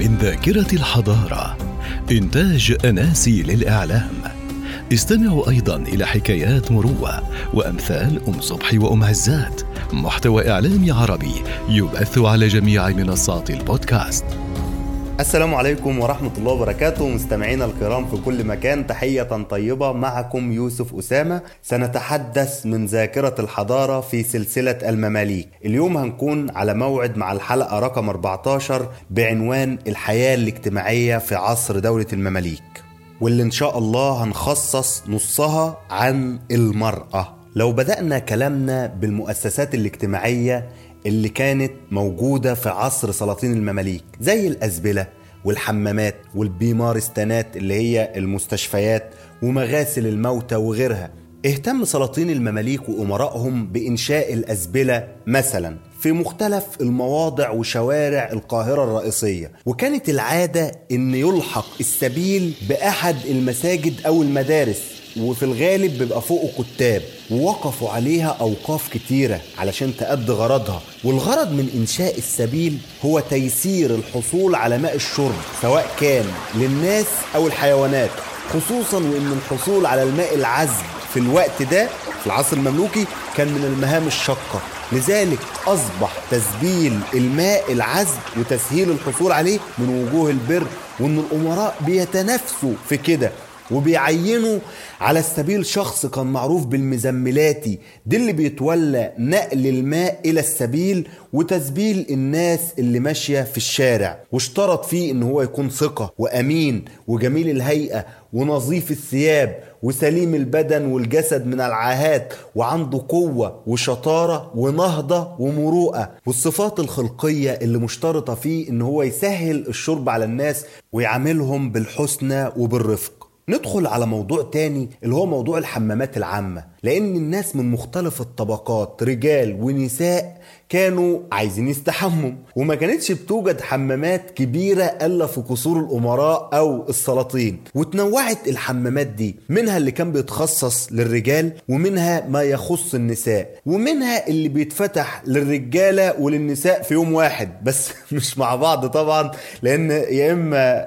من ذاكرة الحضارة. إنتاج أناسي للإعلام. استمعوا أيضا إلى حكايات مروة وأمثال أم صبحي وأم عزات. محتوى إعلامي عربي يبث على جميع منصات البودكاست. السلام عليكم ورحمة الله وبركاته. مستمعينا الكرام في كل مكان تحية طيبة. معكم يوسف أسامة. سنتحدث من ذاكرة الحضارة في سلسلة المماليك. اليوم هنكون على موعد مع الحلقة رقم 14 بعنوان الحياة الاجتماعية في عصر دولة المماليك واللي إن شاء الله هنخصص نصها عن المرأة. لو بدأنا كلامنا بالمؤسسات الاجتماعية اللي كانت موجودة في عصر سلاطين المماليك زي الأزبلة والحمامات والبيمارستانات اللي هي المستشفيات ومغاسل الموتى وغيرها. اهتم سلاطين المماليك وأمرائهم بإنشاء الأزبلة مثلا في مختلف المواضع وشوارع القاهرة الرئيسية. وكانت العادة أن يلحق السبيل بأحد المساجد أو المدارس. وفي الغالب بيبقى فوقه كتاب ووقفوا عليها أوقاف كتيرة علشان تأدي غرضها. والغرض من إنشاء السبيل هو تيسير الحصول على ماء الشرب سواء كان للناس أو الحيوانات. خصوصا وأن الحصول على الماء العذب في الوقت ده في العصر المملوكي كان من المهام الشاقة. لذلك أصبح تسبيل الماء العذب وتسهيل الحصول عليه من وجوه البر وأن الأمراء بيتنافسوا في كده. وبيعينوا على السبيل شخص كان معروف بالمزملاتي دي اللي بيتولى نقل الماء إلى السبيل وتسبيل الناس اللي ماشية في الشارع. واشترط فيه إن هو يكون ثقة وأمين وجميل الهيئة ونظيف الثياب وسليم البدن والجسد من العاهات وعنده قوة وشطارة ونهضة ومروءة. والصفات الخلقية اللي مشترطة فيه إن هو يسهل الشرب على الناس ويعاملهم بالحسنى وبالرفق. ندخل على موضوع تاني اللي هو موضوع الحمامات العامة. لأن الناس من مختلف الطبقات رجال ونساء كانوا عايزين يستحموا. وما كانتش بتوجد حمامات كبيرة إلا في قصور الأمراء أو السلاطين. وتنوعت الحمامات دي. منها اللي كان بيتخصص للرجال ومنها ما يخص النساء. ومنها اللي بيتفتح للرجالة وللنساء في يوم واحد. بس مش مع بعض طبعا. لأن يا إما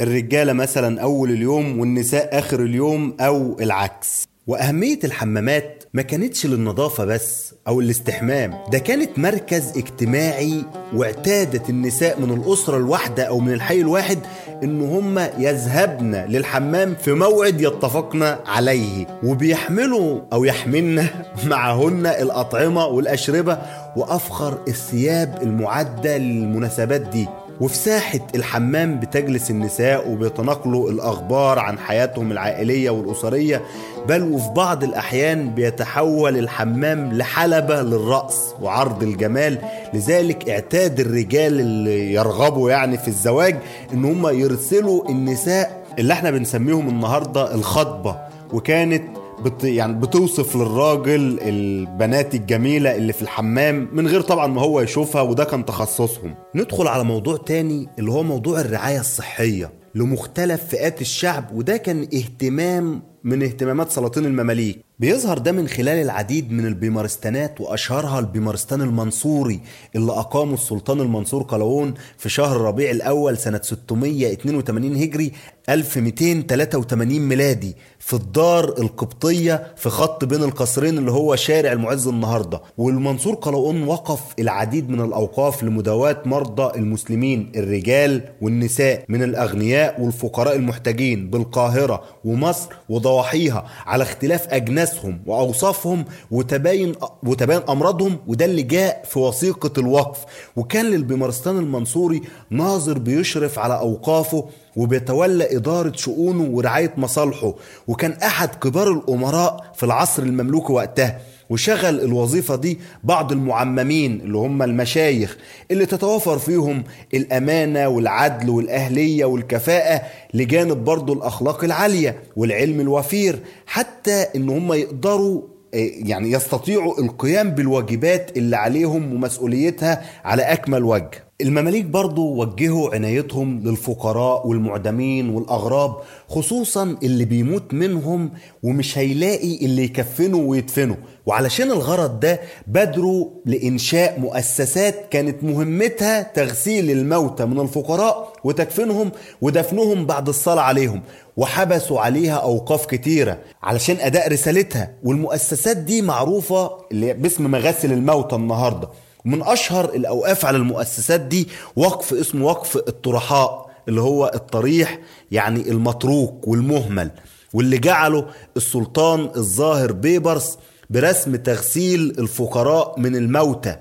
الرجالة مثلا أول اليوم والنساء آخر اليوم أو العكس. وأهمية الحمامات ما كانتش للنظافة بس أو الاستحمام. ده كانت مركز اجتماعي واعتادت النساء من الأسرة الواحدة أو من الحي الواحد إن هم يذهبن للحمام في موعد يتفقن عليه. وبيحملوا أو يحملن معهن الأطعمة والأشربة وأفخر الثياب المعدة للمناسبات دي. وفي ساحة الحمام بتجلس النساء وبيتناقلوا الأخبار عن حياتهم العائلية والأسرية بل وفي بعض الأحيان بيتحول الحمام لحلبة للرأس وعرض الجمال. لذلك اعتاد الرجال اللي يرغبوا يعني في الزواج إن هم يرسلوا النساء اللي إحنا بنسميهم النهاردة الخطبة وكانت بت يعني بتوصف للراجل البنات الجميلة اللي في الحمام من غير طبعا ما هو يشوفها وده كان تخصصهم. ندخل على موضوع تاني اللي هو موضوع الرعاية الصحية لمختلف فئات الشعب وده كان اهتمام من اهتمامات سلاطين المماليك. بيظهر ده من خلال العديد من البيمارستانات وأشهرها البيمارستان المنصوري اللي أقامه السلطان المنصور قلاوون في شهر ربيع الأول سنة 682 هجري 1283 ميلادي في الدار القبطية في خط بين القصرين اللي هو شارع المعز النهارده. والمنصور قلاوون وقف العديد من الأوقاف لمداواة مرضى المسلمين الرجال والنساء من الأغنياء والفقراء المحتاجين بالقاهرة ومصر وضواحيها على اختلاف اجناس ناسهم وأوصافهم وتباين وتباين أمراضهم وده اللي جاء في وثيقة الوقف. وكان للبمارستان المنصوري ناظر بيشرف على أوقافه وبيتولى إدارة شؤونه ورعاية مصالحه. وكان أحد كبار الأمراء في العصر المملوكي وقتها. وشغل الوظيفة دي بعض المعممين اللي هم المشايخ اللي تتوافر فيهم الأمانة والعدل والأهلية والكفاءة لجانب برضو الأخلاق العالية والعلم الوفير حتى إن هم يقدروا يعني يستطيعوا القيام بالواجبات اللي عليهم ومسؤوليتها على أكمل وجه. المماليك برضو وجهوا عنايتهم للفقراء والمعدمين والأغراب خصوصا اللي بيموت منهم ومش هيلاقي اللي يكفنه ويدفنه. وعلشان الغرض ده بادروا لإنشاء مؤسسات كانت مهمتها تغسيل الموتى من الفقراء وتكفينهم ودفنهم بعد الصلاة عليهم وحبسوا عليها أوقاف كتيرة علشان أداء رسالتها. والمؤسسات دي معروفة باسم مغاسل الموتى النهارده. ومن أشهر الأوقاف على المؤسسات دي وقف اسمه وقف الطرحاء اللي هو الطريح يعني المتروك والمهمل واللي جعله السلطان الظاهر بيبرس برسم تغسيل الفقراء من الموتى.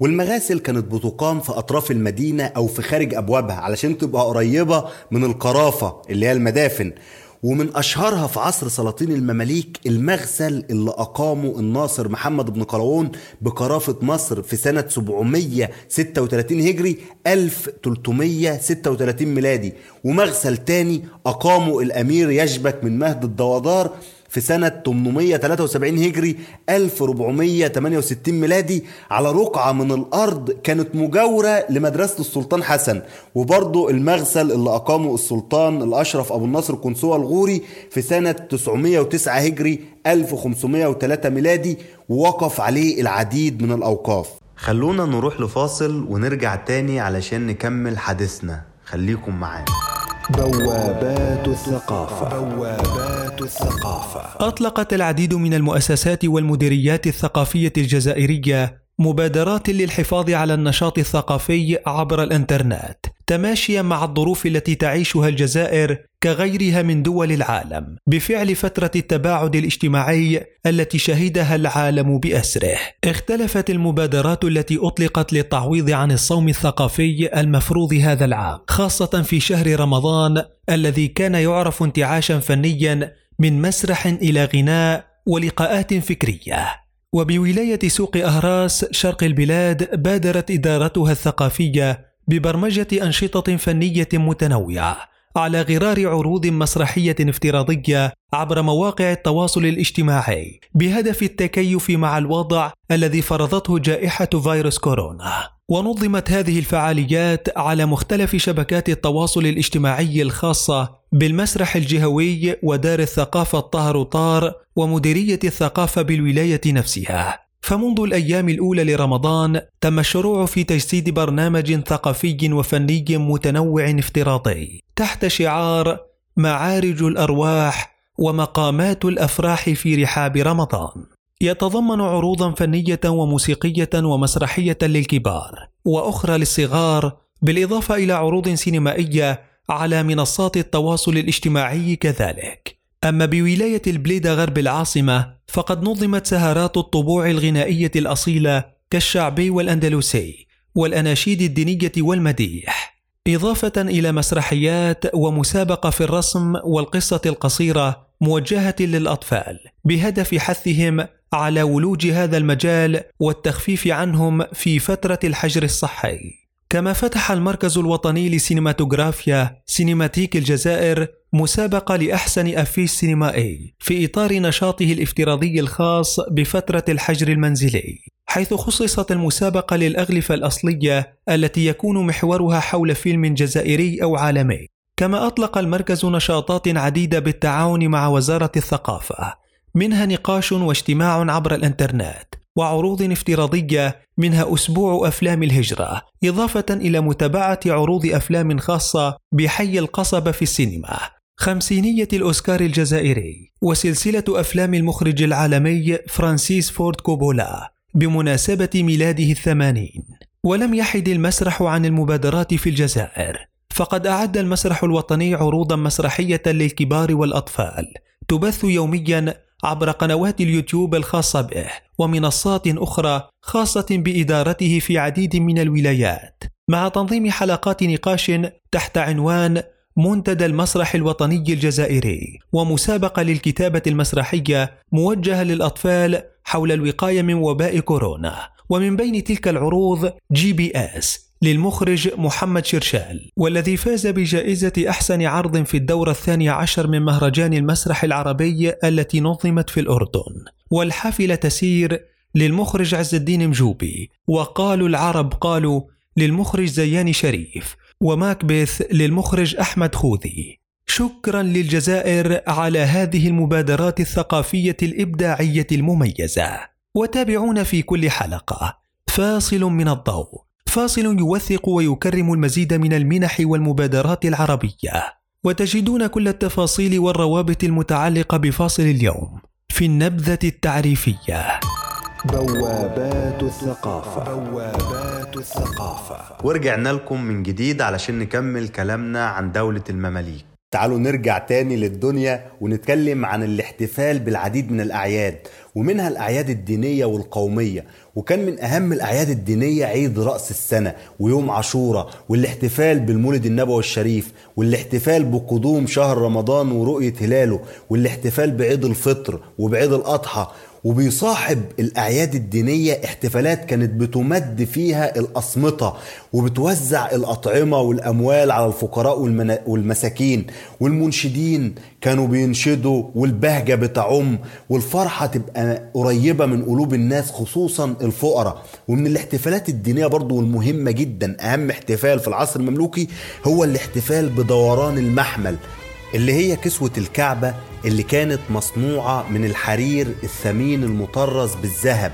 والمغاسل كانت بتقام في أطراف المدينة أو في خارج أبوابها علشان تبقى قريبة من القرافة اللي هي المدافن. ومن أشهرها في عصر سلاطين المماليك المغسل اللي أقامه الناصر محمد بن قلاوون بقرافة مصر في سنة 736 هجري 1336 ميلادي. ومغسل تاني أقامه الأمير يشبك من مهد الدوادار في سنة 873 هجري 1468 ميلادي على رقعة من الأرض كانت مجاورة لمدرسة السلطان حسن. وبرضه المغسل اللي أقامه السلطان الأشرف أبو النصر قنصوة الغوري في سنة 909 هجري 1503 ميلادي ووقف عليه العديد من الأوقاف. خلونا نروح لفاصل ونرجع تاني علشان نكمل حديثنا. خليكم معانا. بوابات الثقافة. بوابات الثقافة. أطلقت العديد من المؤسسات والمديريات الثقافية الجزائرية مبادرات للحفاظ على النشاط الثقافي عبر الإنترنت تماشيا مع الظروف التي تعيشها الجزائر كغيرها من دول العالم بفعل فترة التباعد الاجتماعي التي شهدها العالم بأسره. اختلفت المبادرات التي أطلقت للتعويض عن الصوم الثقافي المفروض هذا العام خاصة في شهر رمضان الذي كان يعرف انتعاشا فنيا من مسرح إلى غناء ولقاءات فكرية. وبولاية سوق أهراس شرق البلاد بادرت إدارتها الثقافية ببرمجة أنشطة فنية متنوعة على غرار عروض مسرحية افتراضية عبر مواقع التواصل الاجتماعي بهدف التكيف مع الوضع الذي فرضته جائحة فيروس كورونا. ونظمت هذه الفعاليات على مختلف شبكات التواصل الاجتماعي الخاصة بالمسرح الجهوي ودار الثقافة الطهر طار ومديرية الثقافة بالولاية نفسها. فمنذ الأيام الأولى لرمضان تم الشروع في تجسيد برنامج ثقافي وفني متنوع افتراضي. تحت شعار معارج الأرواح ومقامات الأفراح في رحاب رمضان. يتضمن عروضا فنية وموسيقية ومسرحية للكبار. وأخرى للصغار بالإضافة إلى عروض سينمائية على منصات التواصل الاجتماعي كذلك. أما بولاية البليده غرب العاصمة فقد نظمت سهرات الطبوع الغنائية الأصيلة كالشعبي والأندلسي والأناشيد الدينية والمديح إضافة إلى مسرحيات ومسابقة في الرسم والقصة القصيرة موجهة للأطفال بهدف حثهم على ولوج هذا المجال والتخفيف عنهم في فترة الحجر الصحي. كما فتح المركز الوطني لسينماتوغرافيا سينماتيك الجزائر مسابقة لأحسن أفيش سينمائي في إطار نشاطه الافتراضي الخاص بفترة الحجر المنزلي حيث خصصت المسابقة للأغلفة الأصلية التي يكون محورها حول فيلم جزائري أو عالمي. كما أطلق المركز نشاطات عديدة بالتعاون مع وزارة الثقافة منها نقاش واجتماع عبر الإنترنت. وعروض افتراضية منها أسبوع أفلام الهجرة إضافة إلى متابعة عروض أفلام خاصة بحي القصبة في السينما. خمسينية الأوسكار الجزائري. وسلسلة أفلام المخرج العالمي فرانسيس فورد كوبولا بمناسبة ميلاده الثمانين. ولم يحد المسرح عن المبادرات في الجزائر. فقد أعد المسرح الوطني عروضا مسرحية للكبار والأطفال. تبث يوميا عبر قنوات اليوتيوب الخاصة به ومنصات أخرى خاصة بإدارته في عديد من الولايات. مع تنظيم حلقات نقاش تحت عنوان منتدى المسرح الوطني الجزائري ومسابقة للكتابة المسرحية موجهة للأطفال حول الوقاية من وباء كورونا. ومن بين تلك العروض GPS للمخرج محمد شرشال والذي فاز بجائزة أحسن عرض في الدورة الثانية عشر من مهرجان المسرح العربي التي نظمت في الأردن. والحافلة تسير للمخرج عز الدين مجوبي وقالوا العرب قالوا للمخرج زيان شريف وماكبث للمخرج أحمد خوذي. شكرا للجزائر على هذه المبادرات الثقافية الإبداعية المميزة. وتابعونا في كل حلقة. فاصل من الضوء. فاصل يوثق ويكرم المزيد من المنح والمبادرات العربية. وتجدون كل التفاصيل والروابط المتعلقة بفاصل اليوم في النبذة التعريفية. بوابات الثقافة. بوابات الثقافة. ورجعنا لكم من جديد علشان نكمل كلامنا عن دولة المماليك. تعالوا نرجع تاني للدنيا ونتكلم عن الاحتفال بالعديد من الأعياد ومنها الأعياد الدينية والقومية وكان من أهم الأعياد الدينية عيد رأس السنة ويوم عاشوراء والاحتفال بالمولد النبوي الشريف والاحتفال بقدوم شهر رمضان ورؤية هلاله والاحتفال بعيد الفطر وبعيد الأضحى وبيصاحب الأعياد الدينية احتفالات كانت بتمد فيها الأصمطة وبتوزع الأطعمة والأموال على الفقراء والمساكين. والمنشدين كانوا بينشدوا والبهجة بتعم والفرحة تبقى قريبة من قلوب الناس خصوصا الفقراء. ومن الاحتفالات الدينية برضو والمهمة جدا أهم احتفال في العصر المملوكي هو الاحتفال بدوران المحمل. اللي هي كسوة الكعبة اللي كانت مصنوعة من الحرير الثمين المطرز بالذهب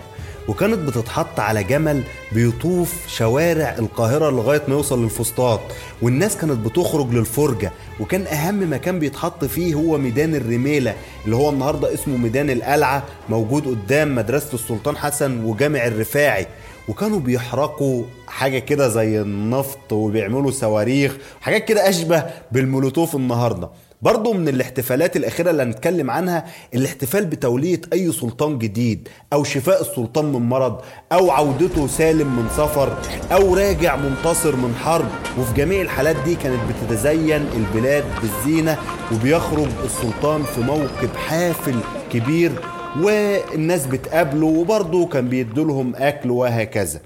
وكانت بتتحط على جمل بيطوف شوارع القاهرة لغاية ما يوصل للفسطاط. والناس كانت بتخرج للفرجة وكان أهم مكان بيتحط فيه هو ميدان الرميلة اللي هو النهاردة اسمه ميدان القلعة موجود قدام مدرسة السلطان حسن وجامع الرفاعي. وكانوا بيحرقوا حاجة كده زي النفط وبيعملوا صواريخ حاجات كده أشبه بالمولوتوف النهاردة. برضه من الاحتفالات الأخيرة اللي هنتكلم عنها الاحتفال بتولية أي سلطان جديد أو شفاء السلطان من مرض أو عودته سالم من سفر أو راجع منتصر من حرب. وفي جميع الحالات دي كانت بتتزين البلاد بالزينة وبيخرج السلطان في موكب حافل كبير والناس بتقابله وبرضه كان بيدولهم أكل وهكذا.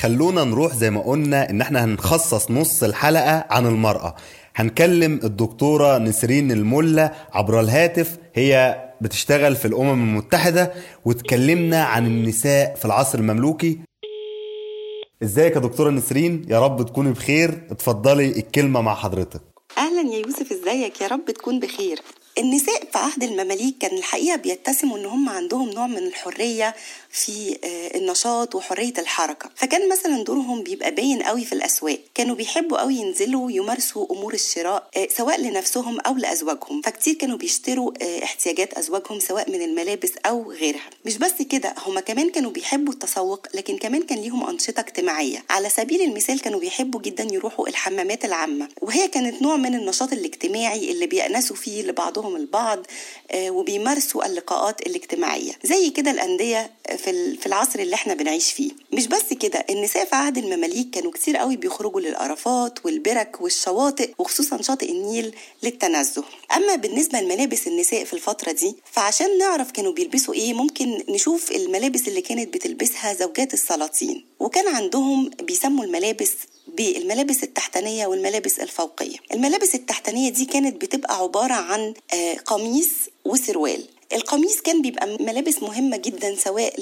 خلونا نروح زي ما قلنا إن إحنا هنخصص نص الحلقة عن المرأة. هنكلم الدكتورة نسرين الملا عبر الهاتف هي بتشتغل في الأمم المتحدة وتكلمنا عن النساء في العصر المملوكي. إزيك يا دكتورة نسرين؟ يا رب تكوني بخير. اتفضلي الكلمة مع حضرتك. أهلا يا يوسف إزيك؟ يا رب تكون بخير. النساء في عهد المماليك كان الحقيقة بيتسموا إن هم عندهم نوع من الحرية في آه، النشاط وحرية الحركة. فكان مثلا دورهم بيبقى باين قوي في الأسواق. كانوا بيحبوا قوي ينزلوا يمارسوا أمور الشراء آه، سواء لنفسهم أو لأزواجهم. فكتير كانوا بيشتروا آه، احتياجات أزواجهم سواء من الملابس أو غيرها. مش بس كده هم كمان كانوا بيحبوا التسوق لكن كمان كان ليهم أنشطة اجتماعية. على سبيل المثال كانوا بيحبوا جدا يروحوا الحمامات العامة. وهي كانت نوع من النشاط الاجتماعي اللي بيأنسوا فيه لبعضهم البعض وبيمارسوا اللقاءات الاجتماعية. زي كده الأندية في في العصر اللي إحنا بنعيش فيه. مش بس كده النساء في عهد المماليك كانوا كتير قوي بيخرجوا للقرافات والبرك والشواطئ وخصوصا شاطئ النيل للتنزه. أما بالنسبة لملابس النساء في الفترة دي فعشان نعرف كانوا بيلبسوا إيه ممكن نشوف الملابس اللي كانت بتلبسها زوجات السلاطين. وكان عندهم بيسموا الملابس بالملابس التحتانية والملابس الفوقية. الملابس التحتانية دي كانت بتبقى عبارة عن آه، قميص وسروال. القميص كان بيبقى ملابس مهمة جدا سواء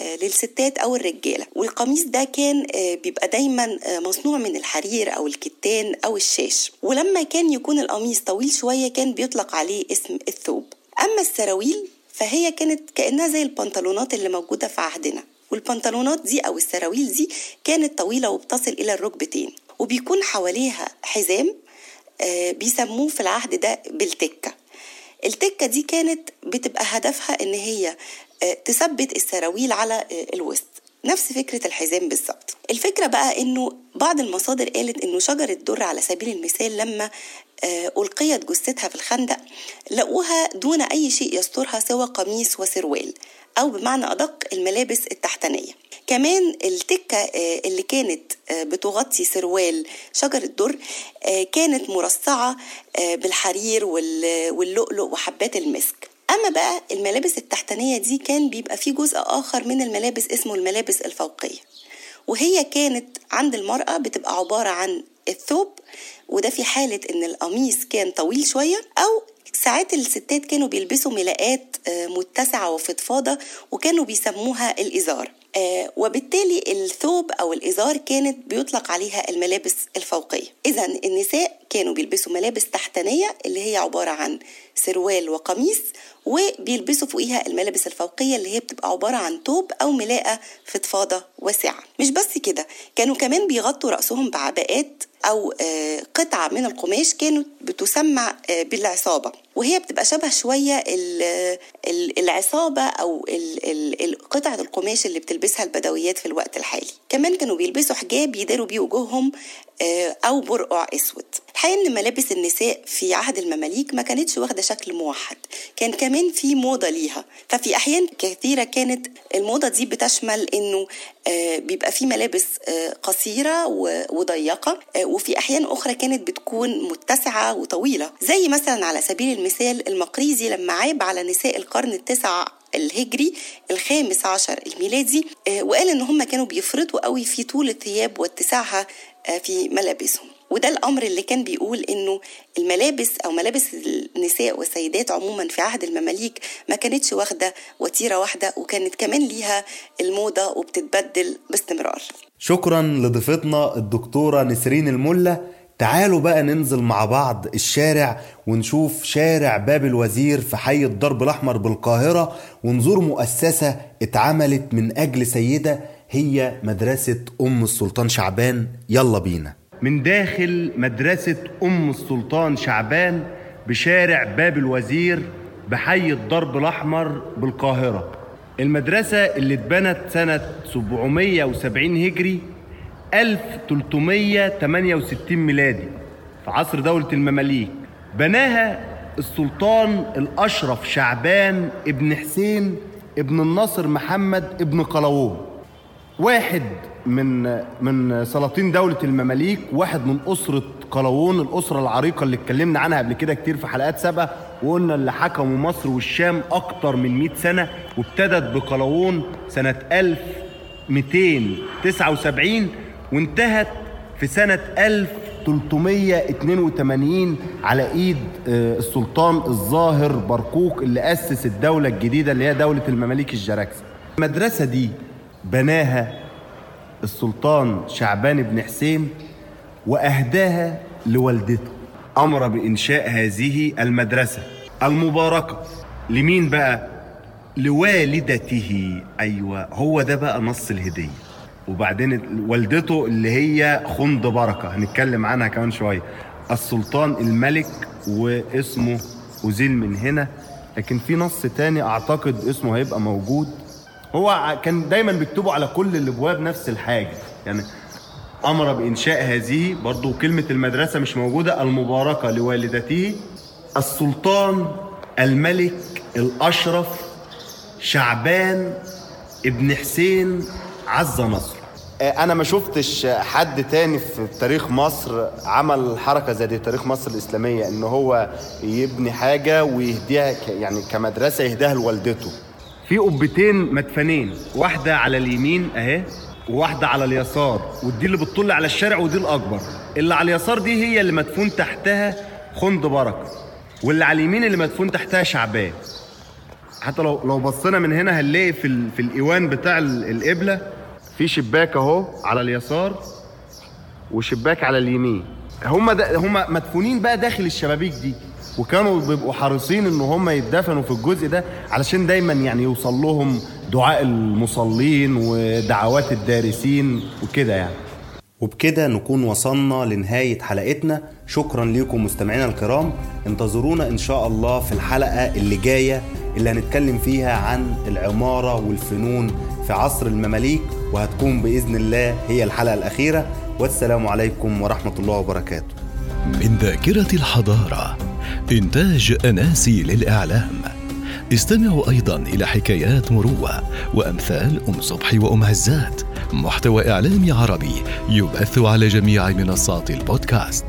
آه، للستات أو الرجالة. والقميص ده كان آه، بيبقى دايما آه، مصنوع من الحرير أو الكتان أو الشاش. ولما كان يكون القميص طويل شوية كان بيطلق عليه اسم الثوب. أما السراويل فهي كانت كأنها زي البنطلونات اللي موجودة في عهدنا. والبنطلونات دي أو السراويل دي كانت طويلة وبتصل إلى الركبتين. وبيكون حواليها حزام بيسموه في العهد ده بالتكة. التكة دي كانت بتبقى هدفها إن هي آه، تثبت السراويل على آه، الوسط. نفس فكرة الحزام بالظبط. الفكرة بقى إنه بعض المصادر قالت إنه شجرة در على سبيل المثال لما آه، ألقيت جثتها في الخندق لقوها دون أي شيء يسترها سوى قميص وسروال. أو بمعنى أدق الملابس التحتانية. كمان التكة آه، اللي كانت آه، بتغطي سروال شجر الدر آه، كانت مرصعة بالحرير وال- واللؤلؤ وحبات المسك. أما بقى الملابس التحتانية دي كان بيبقى فيه جزء آخر من الملابس اسمه الملابس الفوقية. وهي كانت عند المرأة بتبقى عبارة عن الثوب وده في حالة إن القميص كان طويل شوية أو ساعات الستات كانوا بيلبسوا ملاءات آه، متسعة وفضفاضة وكانوا بيسموها الإزار. آه، وبالتالي الثوب أو الإزار كانت بيطلق عليها الملابس الفوقية. إذا النساء كانوا بيلبسوا ملابس تحتانية اللي هي عبارة عن سروال وقميص وبيلبسوا فوقيها الملابس الفوقية اللي هي بتبقى عبارة عن توب أو ملاءة فضفاضة واسعة. مش بس كده كانوا كمان بيغطوا رأسهم بعباءات أو آه، قطعة من القماش كانت بتسمى آه، بالعصابة. وهي بتبقى شبه شوية ال- ال- العصابة أو قطعة القماش اللي بتلبسها البدويات في الوقت الحالي. كمان كانوا بيلبسوا حجاب يداروا بيه وجوههم آه، أو برقع أسود. الحقيقة إن ملابس النساء في عهد المماليك ما كانتش واخدة شكل موحد كان كمان في موضة ليها. ففي أحيان كثيرة كانت الموضة دي بتشمل إنه آه، بيبقى في ملابس آه، قصيرة و- وضيقة آه، وفي أحيان أخرى كانت بتكون متسعة وطويلة. زي مثلا على سبيل المثال المقريزي لما عاب على نساء القرن التاسع الهجري الخامس عشر الميلادي وقال إن هم كانوا بيفرطوا قوي في طول الثياب واتساعها في ملابسهم. وده الأمر اللي كان بيقول إنه الملابس أو ملابس النساء والسيدات عموما في عهد المماليك ما كانتش واخدة وتيرة واحدة وكانت كمان ليها الموضة وبتتبدل باستمرار. شكرا لضيفتنا الدكتورة نسرين الملة تعالوا بقى ننزل مع بعض الشارع ونشوف شارع باب الوزير في حي الضرب الأحمر بالقاهرة ونزور مؤسسة اتعملت من أجل سيدة هي مدرسة أم السلطان شعبان. يلا بينا. من داخل مدرسة أم السلطان شعبان بشارع باب الوزير بحي الضرب الأحمر بالقاهرة. المدرسة اللي اتبنت سنة 770 هجري 1368 ميلادي في عصر دولة المماليك. بناها السلطان الأشرف شعبان ابن حسين ابن الناصر محمد ابن قلاوون واحد من من سلاطين دولة المماليك واحد من أسرة قلاوون الأسرة العريقة اللي اتكلمنا عنها قبل كده كتير في حلقات سابقة وقلنا اللي حكموا مصر والشام أكتر من 100 سنة وابتدت بقلاوون سنة 1279 وانتهت في سنة 1382 على إيد آه، السلطان الظاهر برقوق اللي أسس الدولة الجديدة اللي هي دولة المماليك الجراكسة المدرسة دي بناها السلطان شعبان بن حسين وأهداها لوالدته. أمر بإنشاء هذه المدرسة المباركة. لمين بقى؟ لوالدته. أيوه هو ده بقى نص الهدية. وبعدين والدته اللي هي خند بركة هنتكلم عنها كمان شوية. السلطان الملك واسمه أزيل من هنا. لكن في نص تاني أعتقد اسمه هيبقى موجود. هو كان دايما بيكتبوا على كل الأبواب نفس الحاجة. يعني أمر بإنشاء هذه برضو كلمة المدرسة مش موجودة المباركة لوالدته السلطان الملك الأشرف شعبان ابن حسين عز نصر. أنا ما شفتش حد تاني في تاريخ مصر عمل حركة زي دي تاريخ مصر الإسلامية إن هو يبني حاجة ويهديها يعني كمدرسة يهديها لوالدته. في قبتين مدفنين. واحدة على اليمين أهي وواحدة على اليسار ودي اللي بتطل على الشارع ودي الأكبر. اللي على اليسار دي هي اللي مدفون تحتها خند بركة واللي على اليمين اللي مدفون تحتها شعبان. حتى لو لو بصينا من هنا هنلاقي في ال... في الإيوان بتاع ال- القبله في شباك أهو على اليسار وشباك على اليمين. هم ده هم مدفونين بقى داخل الشبابيك دي. وكانوا بيبقوا حريصين إن هم يتدفنوا في الجزء ده علشان دايما يعني يوصل لهم دعاء المصلين ودعوات الدارسين وكده يعني. وبكده نكون وصلنا لنهاية حلقتنا. شكرا لكم مستمعينا الكرام. انتظرونا إن شاء الله في الحلقة اللي جاية اللي هنتكلم فيها عن العمارة والفنون في عصر المماليك وهتكون بإذن الله هي الحلقة الأخيرة. والسلام عليكم ورحمة الله وبركاته. من ذاكرة الحضارة. إنتاج أناسي للإعلام. استمعوا أيضا إلى حكايات مروة وأمثال أم صبحي وأم عزات محتوى إعلامي عربي يبث على جميع منصات البودكاست.